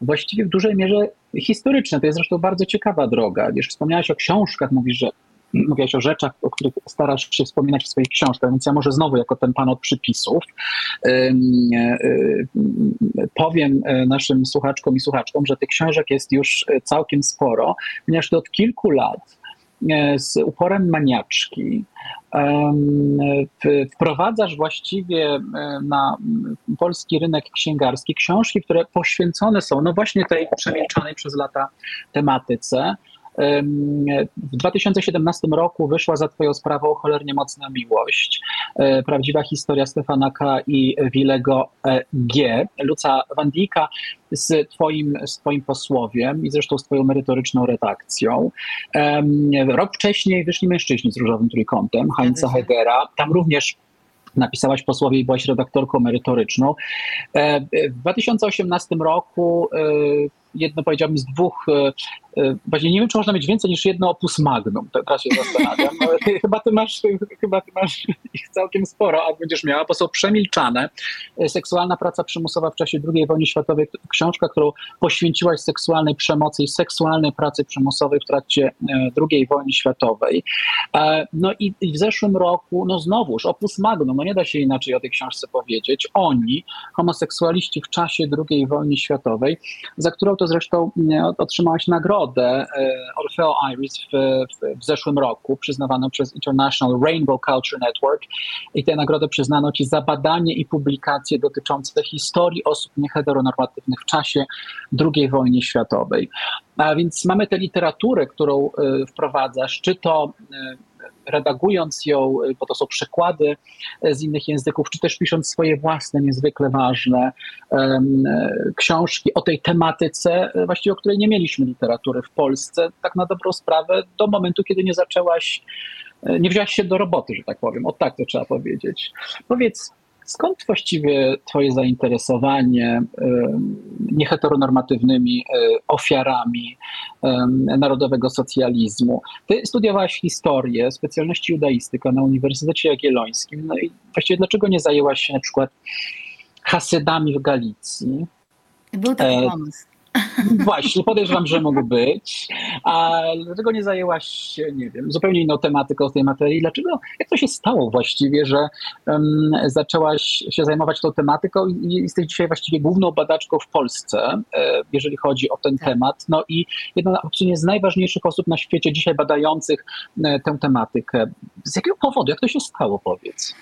właściwie w dużej mierze historyczne. To jest zresztą bardzo ciekawa droga. Wiesz, wspomniałaś o książkach, mówisz, że mówiłaś o rzeczach, o których starasz się wspominać w swoich książkach, więc ja może znowu jako ten pan od przypisów e, powiem e, naszym słuchaczkom i słuchaczkom, że tych książek jest już całkiem sporo, ponieważ to od kilku lat z uporem maniaczki wprowadzasz właściwie na polski rynek księgarski książki, które poświęcone są no właśnie tej przemilczanej przez lata tematyce. W 2017 roku wyszła za Twoją sprawą cholernie mocna miłość. E, prawdziwa historia Stefana K. i Wilego e, G. Luca Wandika z twoim, z twoim posłowiem i zresztą z Twoją merytoryczną redakcją. Rok wcześniej wyszli mężczyźni z różowym trójkątem, Heinza Hegera. Tam również napisałaś posłowie i byłaś redaktorką merytoryczną. E, w 2018 roku jedno powiedziałbym z dwóch E, właśnie nie wiem, czy można mieć więcej niż jedno opus magnum, teraz się zastanawiam. chyba ty masz, chyba ty masz ich całkiem sporo, a będziesz miała, bo są przemilczane. E, seksualna praca przymusowa w czasie II wojny światowej, książka, którą poświęciłaś seksualnej przemocy i seksualnej pracy przymusowej w trakcie e, II wojny światowej. No i w zeszłym roku, no znowuż, opus magnum, no nie da się inaczej o tej książce powiedzieć. Oni, homoseksualiści w czasie II wojny światowej, za którą to zresztą otrzymałaś nagrodę, e, Orfeo Iris w, w, w, zeszłym roku, przyznawaną przez International Rainbow Culture Network i tę nagrodę przyznano Ci za badanie i publikacje dotyczące historii osób nieheteronormatywnych w czasie II wojny światowej. A więc mamy tę literaturę, którą e, wprowadzasz, czy to e, redagując ją, y, bo to są przekłady e, z innych języków, czy też pisząc swoje własne, niezwykle ważne um, książki o tej tematyce, e, właściwie o której nie mieliśmy literatury w Polsce, tak na dobrą sprawę, do momentu, kiedy nie zaczęłaś, nie wzięłaś się do roboty, że tak powiem. O tak to trzeba powiedzieć. Powiedz, Skąd właściwie Twoje zainteresowanie nieheteronormatywnymi ofiarami narodowego socjalizmu? Ty studiowałaś historię, specjalności judaistyka na Uniwersytecie Jagiellońskim. No i właściwie dlaczego nie zajęłaś się na przykład Hasydami w Galicji? Był taki e, pomysł. Właśnie, podejrzewam, że mógł być. A dlaczego nie zajęłaś się, nie wiem, zupełnie inną tematyką tej materii? Dlaczego, jak to się stało właściwie, że um, zaczęłaś się zajmować tą tematyką i jesteś dzisiaj właściwie główną badaczką w Polsce, e, jeżeli chodzi o ten tak. temat? No i jedna z najważniejszych osób na świecie dzisiaj badających e, tę tematykę. Z jakiego powodu? Jak to się stało, powiedz?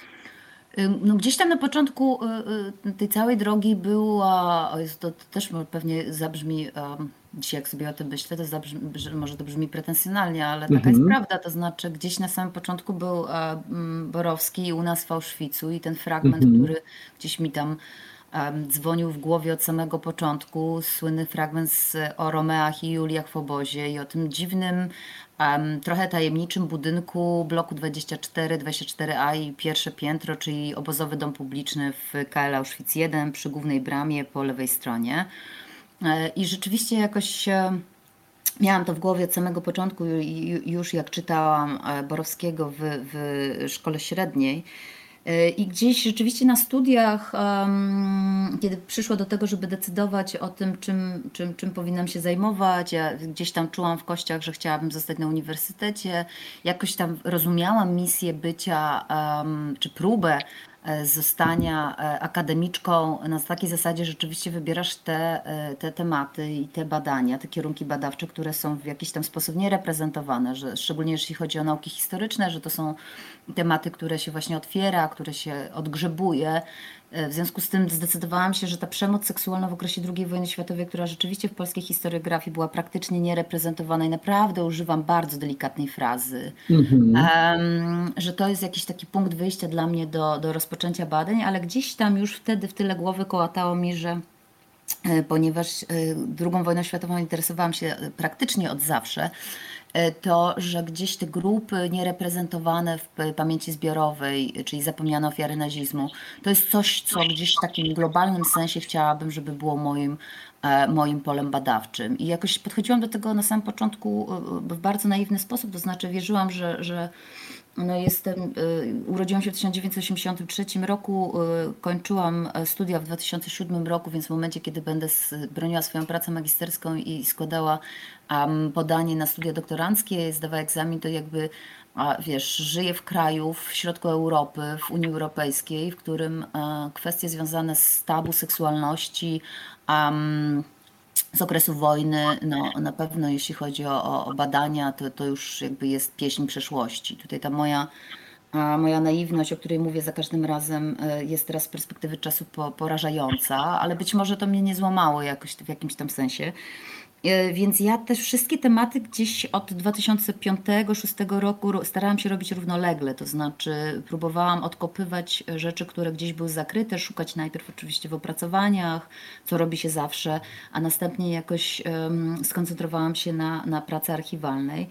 No gdzieś tam na początku y, y, tej całej drogi była, to też pewnie zabrzmi, dzisiaj jak sobie o tym myślę, to zabrzmi, może to brzmi pretensjonalnie, ale taka mhm. jest prawda, to znaczy gdzieś na samym początku był Borowski u nas w Auschwitzu i ten fragment, mhm. który gdzieś mi tam dzwonił w głowie od samego początku, słynny fragment z, o Romeach i Juliach w obozie i o tym dziwnym um, trochę tajemniczym budynku bloku 24, 24A i pierwsze piętro, czyli obozowy dom publiczny w KL Auschwitz 1 przy głównej bramie po lewej stronie. E, I rzeczywiście jakoś e, miałam to w głowie od samego początku, już jak czytałam e, Borowskiego w, w szkole średniej. I gdzieś rzeczywiście na studiach, kiedy przyszło do tego, żeby decydować o tym, czym, czym, czym powinnam się zajmować, ja gdzieś tam czułam w kościach, że chciałabym zostać na uniwersytecie, jakoś tam rozumiałam misję bycia, czy próbę zostania e, akademiczką. Na takiej zasadzie, rzeczywiście wybierasz te, e, te tematy i te badania, te kierunki badawcze, które są w jakiś tam sposób niereprezentowane, że szczególnie jeśli chodzi o nauki historyczne, że to są tematy, które się właśnie otwiera, które się odgrzebuje w związku z tym zdecydowałam się, że ta przemoc seksualna w okresie II wojny światowej, która rzeczywiście w polskiej historiografii była praktycznie niereprezentowana i naprawdę używam bardzo delikatnej frazy, mm-hmm. um, że to jest jakiś taki punkt wyjścia dla mnie do, do rozpoczęcia badań, ale gdzieś tam już wtedy w tyle głowy kołatało mi, że ponieważ II wojną światową interesowałam się praktycznie od zawsze. E, to, że gdzieś te grupy niereprezentowane w pamięci zbiorowej, czyli zapomniane ofiary nazizmu, to jest coś, co gdzieś w takim globalnym sensie chciałabym, żeby było moim, e, moim polem badawczym. I jakoś podchodziłam do tego na samym początku e, w bardzo naiwny sposób, to znaczy wierzyłam, że, że no jestem, y, urodziłam się w 1983 roku, y, kończyłam e, studia w 2007 roku, więc w momencie, kiedy będę broniła swoją pracę magisterską i składała podanie na studia doktoranckie, zdawała egzamin, to jakby, wiesz, żyję w kraju w środku Europy, w Unii Europejskiej, w którym e, kwestie związane z tabu seksualności, z okresu wojny, no na pewno jeśli chodzi o, o badania, to, to już jakby jest pieśń przeszłości. Tutaj ta moja, moja naiwność, o której mówię za każdym razem, e, jest teraz z perspektywy czasu porażająca, ale być może to mnie nie złamało jakoś w jakimś tam sensie. E, więc ja też wszystkie tematy gdzieś od 2005-2006 roku starałam się robić równolegle, to znaczy próbowałam odkopywać rzeczy, które gdzieś były zakryte, szukać najpierw oczywiście w opracowaniach, co robi się zawsze, a następnie jakoś um, skoncentrowałam się na, na pracy archiwalnej.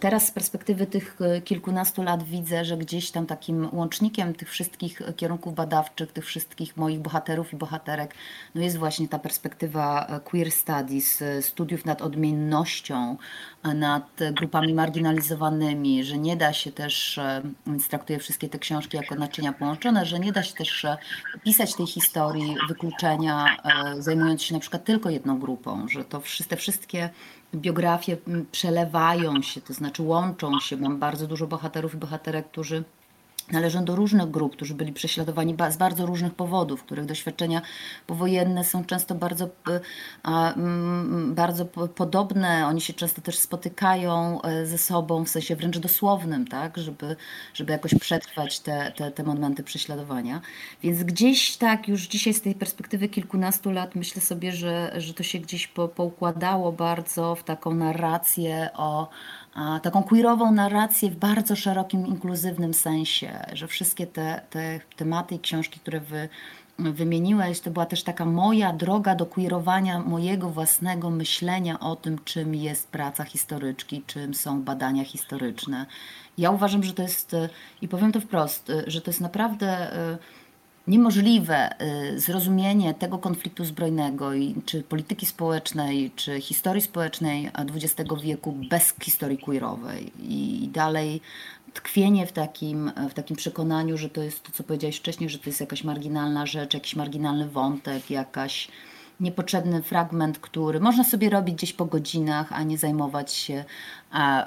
Teraz z perspektywy tych e, kilkunastu lat widzę, że gdzieś tam takim łącznikiem tych wszystkich kierunków badawczych, tych wszystkich moich bohaterów i bohaterek, no jest właśnie ta perspektywa e, queer studies, e, studiów nad odmiennością, nad grupami marginalizowanymi, że nie da się też, więc traktuję wszystkie te książki jako naczynia połączone, że nie da się też pisać tej historii wykluczenia, zajmując się na przykład tylko jedną grupą, że to te wszystkie biografie przelewają się, to znaczy łączą się. Mam bardzo dużo bohaterów i bohaterek, którzy należą do różnych grup, którzy byli prześladowani z bardzo różnych powodów, których doświadczenia powojenne są często bardzo, mm, bardzo podobne. Oni się często też spotykają e, ze sobą w sensie wręcz dosłownym, tak, żeby, żeby jakoś przetrwać te, te, te momenty prześladowania. Więc gdzieś tak, już dzisiaj z tej perspektywy kilkunastu lat myślę sobie, że, że to się gdzieś po, poukładało bardzo w taką narrację o taką queerową narrację w bardzo szerokim, inkluzywnym sensie, że wszystkie te, te tematy i książki, które wy wymieniłeś, to była też taka moja droga do queerowania mojego własnego myślenia o tym, czym jest praca historyczki, czym są badania historyczne. Ja uważam, że to jest, i powiem to wprost, że to jest naprawdę niemożliwe y, zrozumienie tego konfliktu zbrojnego, czy polityki społecznej, czy historii społecznej XX wieku bez historii queerowej. I dalej tkwienie w takim, w takim przekonaniu, że to jest to, co powiedziałeś wcześniej, że to jest jakaś marginalna rzecz, jakiś marginalny wątek, jakaś niepotrzebny fragment, który można sobie robić gdzieś po godzinach, a nie zajmować się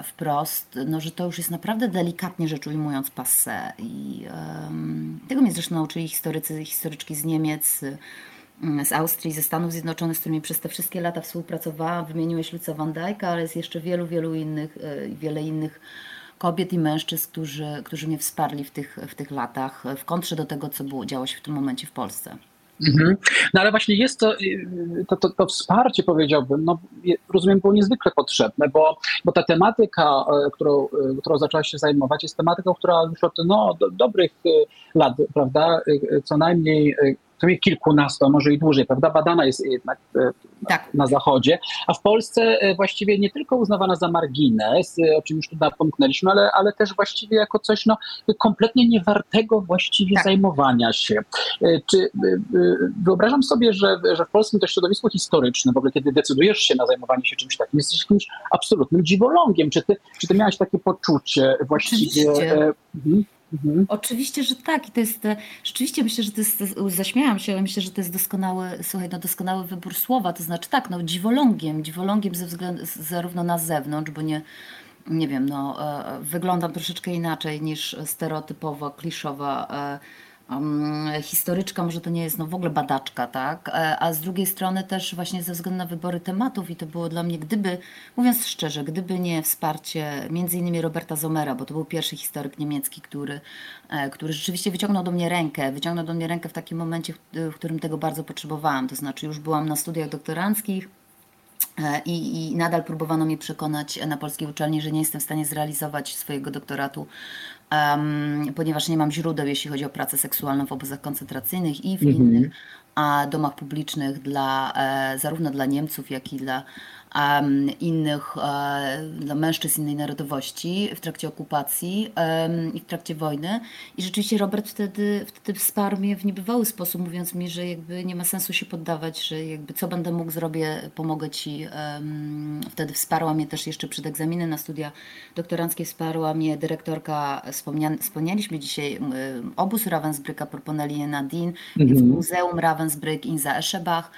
wprost, no, że to już jest naprawdę delikatnie rzecz ujmując passe. I um, tego mnie zresztą nauczyli historycy, historyczki z Niemiec, z Austrii, ze Stanów Zjednoczonych, z którymi przez te wszystkie lata współpracowałam. Wymieniłeś Luca Van Dijk'a, ale jest jeszcze wielu, wielu innych, e, wiele innych kobiet i mężczyzn, którzy, którzy mnie wsparli w tych, w tych latach, w kontrze do tego, co było, działo się w tym momencie w Polsce. Mhm. No ale właśnie jest to, y, to, to, to, wsparcie, powiedziałbym, no, rozumiem, było niezwykle potrzebne, bo, bo ta tematyka, e, którą, e, którą zaczęłaś się zajmować, jest tematyką, która już od no, do, dobrych e, lat, prawda, co najmniej co najmniej kilkunastu, a może i dłużej, prawda? Badana jest jednak e, tak. na Zachodzie, a w Polsce e, właściwie nie tylko uznawana za margines, e, o czym już tu napomknęliśmy, ale, ale też właściwie jako coś no, kompletnie niewartego właściwie tak. zajmowania się. Czy wyobrażam sobie, że, że w polskim też środowisku historycznym, w ogóle kiedy decydujesz się na zajmowanie się czymś takim, jesteś jakimś absolutnym dziwolągiem. Czy ty, czy ty miałaś takie poczucie właściwie? Oczywiście. Mhm. Mhm. Oczywiście, że tak. I to jest, e, rzeczywiście myślę, że to jest, zaśmiałam się, ale myślę, że to jest doskonały, słuchaj, no doskonały wybór słowa. To znaczy tak, no dziwolągiem, dziwolągiem ze względu, zarówno na zewnątrz, bo nie, nie wiem, no e, wyglądam troszeczkę inaczej niż stereotypowa, kliszowa e, historyczka, może to nie jest no, w ogóle badaczka, tak? E, a z drugiej strony też właśnie ze względu na wybory tematów i to było dla mnie, gdyby, mówiąc szczerze, gdyby nie wsparcie między innymi Roberta Zomera, bo to był pierwszy historyk niemiecki, który, e, który rzeczywiście wyciągnął do mnie rękę, wyciągnął do mnie rękę w takim momencie, w którym tego bardzo potrzebowałam, to znaczy już byłam na studiach doktoranckich, I, I, nadal próbowano mnie przekonać na polskiej uczelni, że nie jestem w stanie zrealizować swojego doktoratu, ponieważ nie mam źródeł, jeśli chodzi o pracę seksualną w obozach koncentracyjnych i w mhm. innych a domach publicznych dla, e, zarówno dla Niemców, jak i dla innych, e, dla mężczyzn innej narodowości w trakcie okupacji i w trakcie wojny. I rzeczywiście Robert wtedy, wtedy wsparł mnie w niebywały sposób, mówiąc mi, że jakby nie ma sensu się poddawać, że jakby co będę mógł zrobię, pomogę ci. Wtedy wsparła mnie też jeszcze przed egzaminem na studia doktoranckie, wsparła mnie dyrektorka, wspomnieliśmy dzisiaj, obóz Ravensbrücka proponali Nadine mhm. w Muzeum Ravensbrück Inza Eschebach.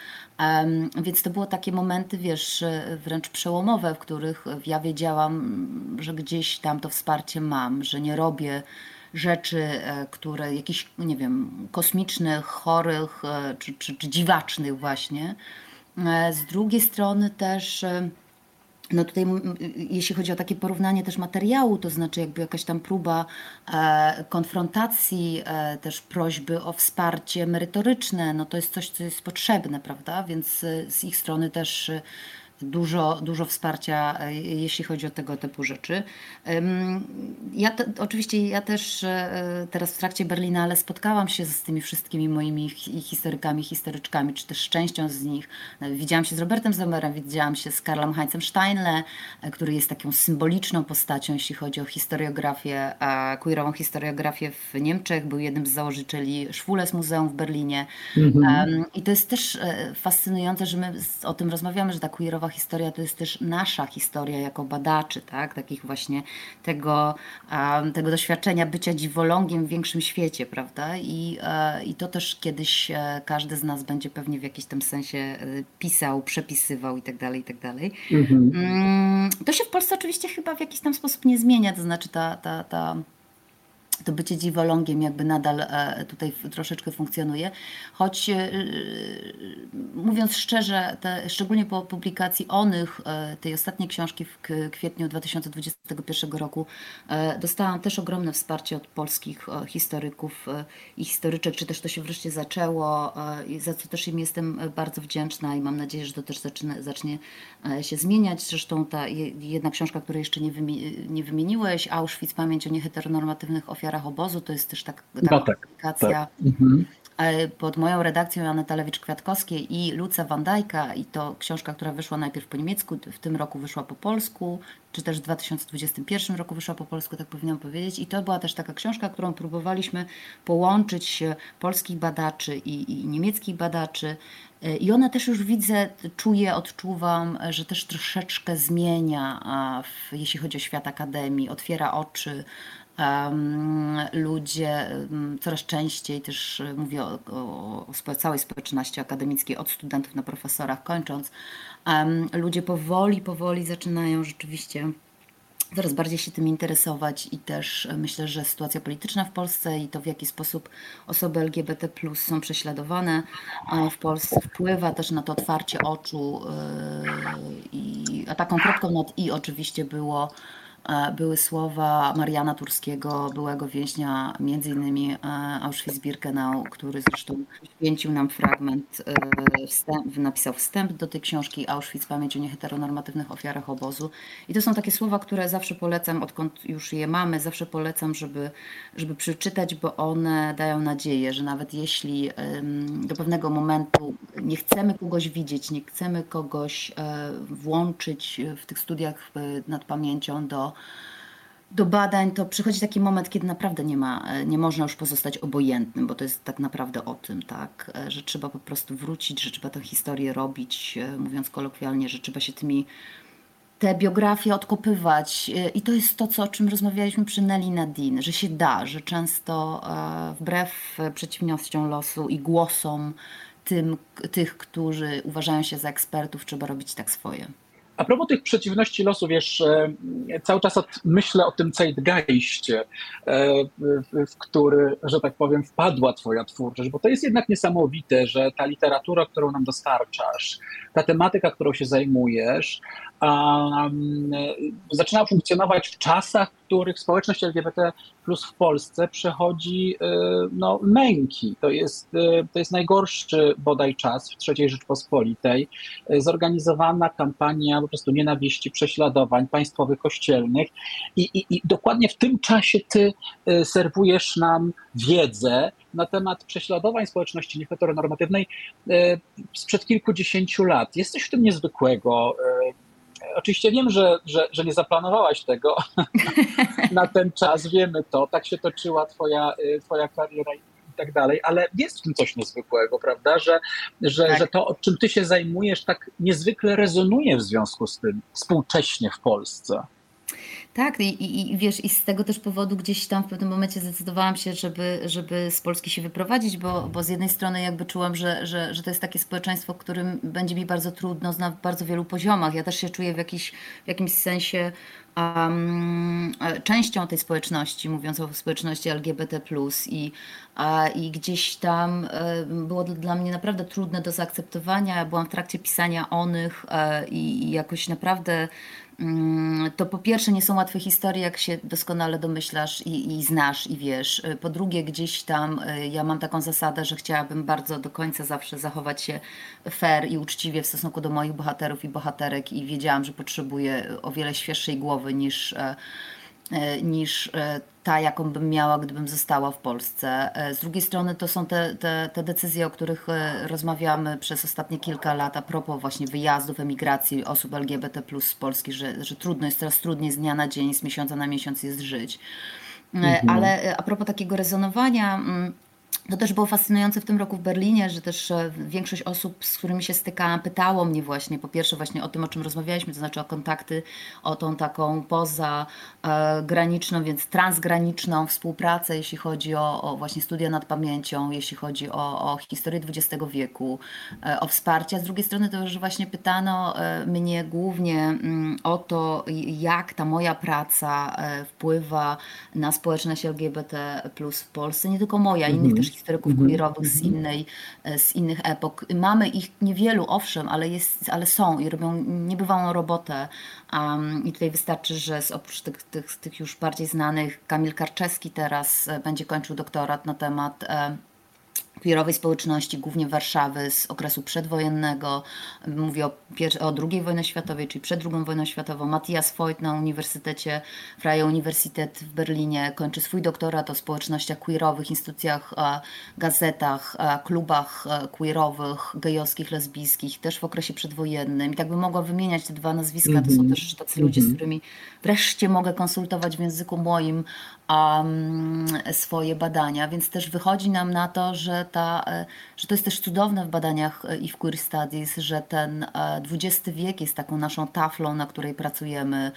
Więc to było takie momenty, wiesz, wręcz przełomowe, w których ja wiedziałam, że gdzieś tam to wsparcie mam, że nie robię rzeczy, e, które jakichś, nie wiem, kosmicznych, chorych e, czy, czy, czy dziwacznych właśnie. E, z drugiej strony też no tutaj, jeśli chodzi o takie porównanie też materiału, to znaczy jakby jakaś tam próba e, konfrontacji, e, też prośby o wsparcie merytoryczne, no to jest coś, co jest potrzebne, prawda? Więc e, z ich strony też dużo, dużo wsparcia, e, jeśli chodzi o tego typu rzeczy. Ja te, oczywiście ja też e, teraz w trakcie Berlinale spotkałam się z tymi wszystkimi moimi historykami, historyczkami, czy też częścią z nich. E, widziałam się z Robertem Zomerem, widziałam się z Karlem Heinzem Steinle, który jest taką symboliczną postacią, jeśli chodzi o historiografię, queerową historiografię w Niemczech. Był jednym z założycieli Schwules Muzeum w Berlinie. Mhm. I to jest też fascynujące, że my o tym rozmawiamy, że ta queerowa historia to jest też nasza historia jako badaczy, tak? takich właśnie tego, tego doświadczenia bycia dziwolągiem w większym świecie, prawda? I, e, I to też kiedyś e, każdy z nas będzie pewnie w jakimś tam sensie e, pisał, przepisywał i tak dalej, i tak dalej. Mhm. Mm, to się w Polsce oczywiście chyba w jakiś tam sposób nie zmienia, to znaczy ta, ta, ta to bycie dziwolągiem jakby nadal e, tutaj troszeczkę funkcjonuje. Choć e, mówiąc szczerze, te, szczególnie po publikacji Onych, e, tej ostatniej książki w kwietniu 2021 roku, dostałam też ogromne wsparcie od polskich historyków i historyczek, czy też to się wreszcie zaczęło, za co też im jestem bardzo wdzięczna i mam nadzieję, że to też zacznie, zacznie się zmieniać. Zresztą ta jedna książka, której jeszcze nie, nie wymieniłeś, Auschwitz, pamięć o nieheteronormatywnych ofiarach ofiarach obozu, to jest też tak, taka no tak, publikacja tak. Mhm. E, pod moją redakcją Aneta Lewicz-Kwiatkowskiej i Luca Wandajka i to książka, która wyszła najpierw po niemiecku, w tym roku wyszła po polsku, czy też w 2021 roku wyszła po polsku, tak powinnam powiedzieć. I to była też taka książka, którą próbowaliśmy połączyć polskich badaczy i, i niemieckich badaczy. E, I ona też już widzę, czuję, odczuwam, że też troszeczkę zmienia, w, jeśli chodzi o świat akademii, otwiera oczy ludzie coraz częściej też e, mówię o, o, całej społeczności akademickiej, od studentów na profesorach kończąc, ludzie powoli, powoli zaczynają rzeczywiście coraz bardziej się tym interesować i też e, myślę, że sytuacja polityczna w Polsce i to w jaki sposób osoby LGBT są prześladowane w Polsce wpływa też na to otwarcie oczu e, i a taką kropką nad i oczywiście było E, były słowa Mariana Turskiego, byłego więźnia między innymi e, Auschwitz-Birkenau, który zresztą poświęcił nam fragment, e, wstęp, napisał wstęp do tej książki Auschwitz, pamięć o nieheteronormatywnych ofiarach obozu. I to są takie słowa, które zawsze polecam, odkąd już je mamy, zawsze polecam, żeby, żeby przeczytać, bo one dają nadzieję, że nawet jeśli do pewnego momentu nie chcemy kogoś widzieć, nie chcemy kogoś włączyć w tych studiach nad pamięcią do do badań, to przychodzi taki moment, kiedy naprawdę nie ma, nie można już pozostać obojętnym, bo to jest tak naprawdę o tym, tak, że trzeba po prostu wrócić, że trzeba tę historię robić, mówiąc kolokwialnie, że trzeba się tymi te biografie odkopywać. I to jest to, co, o czym rozmawialiśmy przy Nelly Nadine, że się da, że często e, wbrew przeciwnościom losu i głosom tym, tych, którzy uważają się za ekspertów, trzeba robić tak swoje. A propos tych przeciwności losu, wiesz, e, cały czas myślę o tym zeitgeistie, e, w który, że tak powiem, wpadła twoja twórczość, bo to jest jednak niesamowite, że ta literatura, którą nam dostarczasz, ta tematyka, którą się zajmujesz, um, zaczyna funkcjonować w czasach, w których społeczność LGBT plus w Polsce przechodzi e, no, męki. To jest, e, to jest najgorszy bodaj czas w III Rzeczpospolitej. E, zorganizowana kampania po prostu nienawiści, prześladowań państwowych, kościelnych i, i, i dokładnie w tym czasie ty serwujesz nam wiedzę na temat prześladowań społeczności nieheteronormatywnej sprzed kilkudziesięciu lat. Jest coś w tym niezwykłego oczywiście wiem, że, że, że nie zaplanowałaś tego na ten czas, wiemy to, tak się toczyła twoja, y, twoja kariera i tak dalej, ale jest w tym coś niezwykłego, prawda, że, że, tak. że to, czym ty się zajmujesz, tak niezwykle rezonuje w związku z tym współcześnie w Polsce. Tak, i, i, wiesz, i z tego też powodu gdzieś tam w pewnym momencie zdecydowałam się, żeby, żeby z Polski się wyprowadzić, bo, bo z jednej strony jakby czułam, że, że, że to jest takie społeczeństwo, w którym będzie mi bardzo trudno na bardzo wielu poziomach. Ja też się czuję w, jakiś, w jakimś sensie um, częścią tej społeczności, mówiąc o społeczności LGBT, i, a, i gdzieś tam e, było dla mnie naprawdę trudne do zaakceptowania. Byłam w trakcie pisania onych e, i, jakoś naprawdę to po pierwsze nie są łatwe historie, jak się doskonale domyślasz i, i, znasz i wiesz. Po drugie, gdzieś tam y, ja mam taką zasadę, że chciałabym bardzo do końca zawsze zachować się fair i uczciwie w stosunku do moich bohaterów i bohaterek i wiedziałam, że potrzebuję o wiele świeższej głowy niż E, niż e, ta, jaką bym miała, gdybym została w Polsce. E, z drugiej strony to są te, te, te decyzje, o których rozmawiamy przez ostatnie kilka lat a propos właśnie wyjazdów, emigracji osób LGBT plus z Polski, że, że trudno jest coraz trudniej z dnia na dzień, z miesiąca na miesiąc jest żyć. Mhm. Ale a propos takiego rezonowania, mm, to też było fascynujące w tym roku w Berlinie, że też e, większość osób, z którymi się stykałam, pytało mnie właśnie, po pierwsze właśnie o tym, o czym rozmawialiśmy, to znaczy o kontakty, o tą taką pozagraniczną, e, więc transgraniczną współpracę, jeśli chodzi o, o, właśnie studia nad pamięcią, jeśli chodzi o, o historię XX wieku, e, o wsparcie. A z drugiej strony to, że właśnie pytano mnie głównie mm, o to, jak ta moja praca wpływa na społeczność LGBT plus w Polsce, nie tylko moja, innych mhm. też historyków mm -hmm. queerowych z, mhm. innej, e, z innych epok. Mamy ich niewielu, owszem, ale, jest, ale są i robią niebywałą robotę. Um, I tutaj wystarczy, że z, oprócz tych, tych, tych już bardziej znanych, Kamil Karczewski teraz e, będzie kończył doktorat na temat e, queerowej społeczności, głównie Warszawy z okresu przedwojennego. Mówię o, o II wojnie światowej, czyli przed II wojną światową. Matthias Voigt na Uniwersytecie, Freie Universität w Berlinie kończy swój doktorat o społecznościach queerowych, instytucjach, gazetach, klubach queerowych, gejowskich, lesbijskich, też w okresie przedwojennym. I tak bym mogła wymieniać te dwa nazwiska. To są mhm. też tacy ludzie, z mhm. którymi wreszcie mogę konsultować w języku moim um, swoje badania, więc też wychodzi nam na to, że, ta, e, że to jest też cudowne w badaniach e, i w queer studies, że ten XX e, wiek jest taką naszą taflą, na której pracujemy,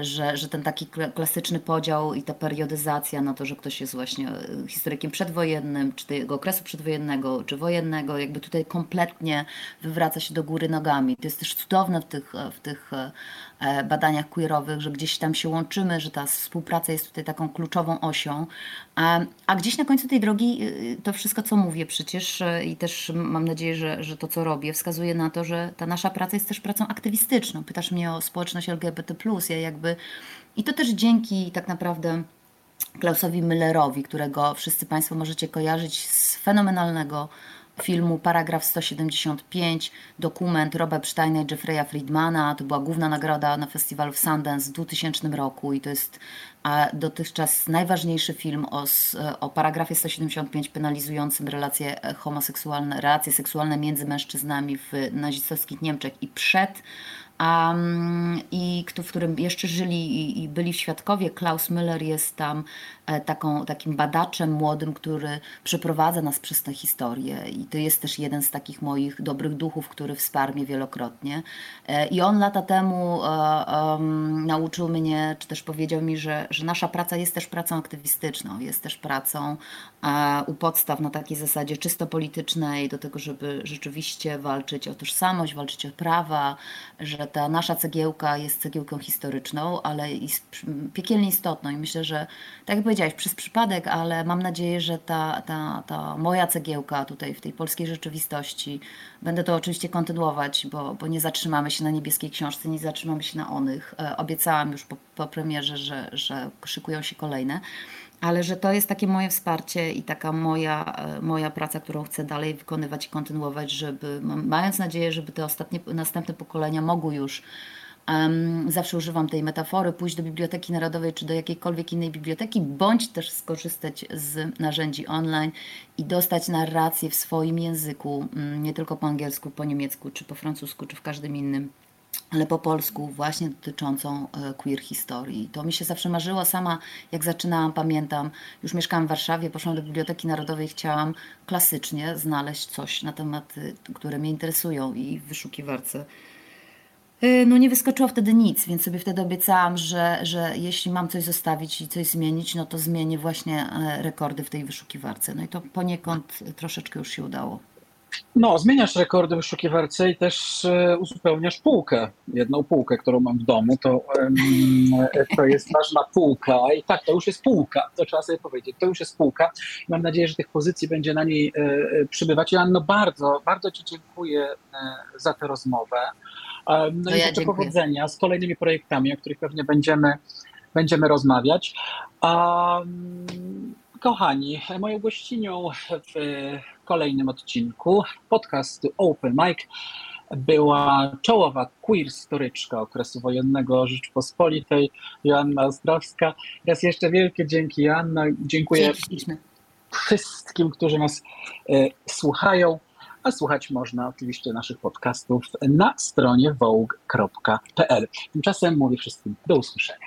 że, że ten taki klasyczny podział i ta periodyzacja na to, że ktoś jest właśnie historykiem przedwojennym, czy tego okresu przedwojennego, czy wojennego, jakby tutaj kompletnie wywraca się do góry nogami. To jest też cudowne w tych, w tych badaniach queerowych, że gdzieś tam się łączymy, że ta współpraca jest tutaj taką kluczową osią. A, a gdzieś na końcu tej drogi y, to wszystko, co mówię przecież y, i też mam nadzieję, że, że to, co robię, wskazuje na to, że ta nasza praca jest też pracą aktywistyczną. Pytasz mnie o społeczność LGBT+, ja jakby... I to też dzięki tak naprawdę Klausowi Müllerowi, którego wszyscy Państwo możecie kojarzyć z fenomenalnego filmu Paragraf 175, dokument Roba Epsteina i Jeffrey'a Friedmana. To była główna nagroda na festiwalu w Sundance w 2000 roku i to jest dotychczas najważniejszy film o, o paragrafie 175 penalizującym relacje homoseksualne, relacje seksualne między mężczyznami w nazistowskich Niemczech i przed um, i w którym jeszcze żyli i, i, byli świadkowie. Klaus Müller jest tam e, taką, takim badaczem młodym, który przeprowadza nas przez tę historię i to jest też jeden z takich moich dobrych duchów, który wsparł mnie wielokrotnie. E, I on lata temu nauczył mnie, czy też powiedział mi, że, że nasza praca jest też pracą aktywistyczną, jest też pracą u podstaw na takiej zasadzie czysto politycznej, do tego, żeby rzeczywiście walczyć o tożsamość, walczyć o prawa, że ta nasza cegiełka jest cegiełką historyczną, ale jest piekielnie istotną i myślę, że tak jak powiedziałeś, przez przypadek, ale mam nadzieję, że ta, ta, ta moja cegiełka tutaj w tej polskiej rzeczywistości, będę to oczywiście kontynuować, bo, bo nie zatrzymamy się na niebieskiej książce, nie zatrzymamy się na onych. E, obiecałam już po, po premierze, że, że szykują się kolejne ale że to jest takie moje wsparcie i taka moja, e, moja praca, którą chcę dalej wykonywać i kontynuować, żeby, mając nadzieję, żeby te ostatnie, następne pokolenia mogły już Um, zawsze używam tej metafory, pójść do Biblioteki Narodowej czy do jakiejkolwiek innej biblioteki, bądź też skorzystać z narzędzi online i dostać narrację w swoim języku, nie tylko po angielsku, po niemiecku, czy po francusku, czy w każdym innym ale po polsku właśnie dotyczącą e, queer historii. To mi się zawsze marzyło sama, jak zaczynałam, pamiętam, już mieszkałam w Warszawie, poszłam do Biblioteki Narodowej chciałam klasycznie znaleźć coś na tematy, które mnie interesują i w wyszukiwarce e, no nie wyskoczyło wtedy nic, więc sobie wtedy obiecałam, że, że jeśli mam coś zostawić i coś zmienić, no to zmienię właśnie e, rekordy w tej wyszukiwarce. No i to poniekąd troszeczkę już się udało. No, zmieniasz rekordy w wyszukiwarce i też e, uzupełniasz półkę. Jedną półkę, którą mam w domu, to, to jest ważna półka. I tak, to już jest półka, to trzeba sobie powiedzieć. To już jest półka. Mam nadzieję, że tych pozycji będzie na niej e, e, przybywać. Joanno, bardzo, bardzo Ci dziękuję za tę rozmowę. No, no i ja życzę powodzenia z kolejnymi projektami, o których pewnie będziemy, będziemy rozmawiać. Um, Kochani, moją gościnią w kolejnym odcinku podcastu Open Mic była czołowa queer storyczka okresu wojennego Rzeczpospolitej, Joanna Ostrowska. Raz jeszcze wielkie dzięki, Joanna. Dziękuję wszystkim, którzy nas e, słuchają, a słuchać można oczywiście naszych podcastów na stronie vogue.pl. Tymczasem mówię wszystkim do usłyszenia.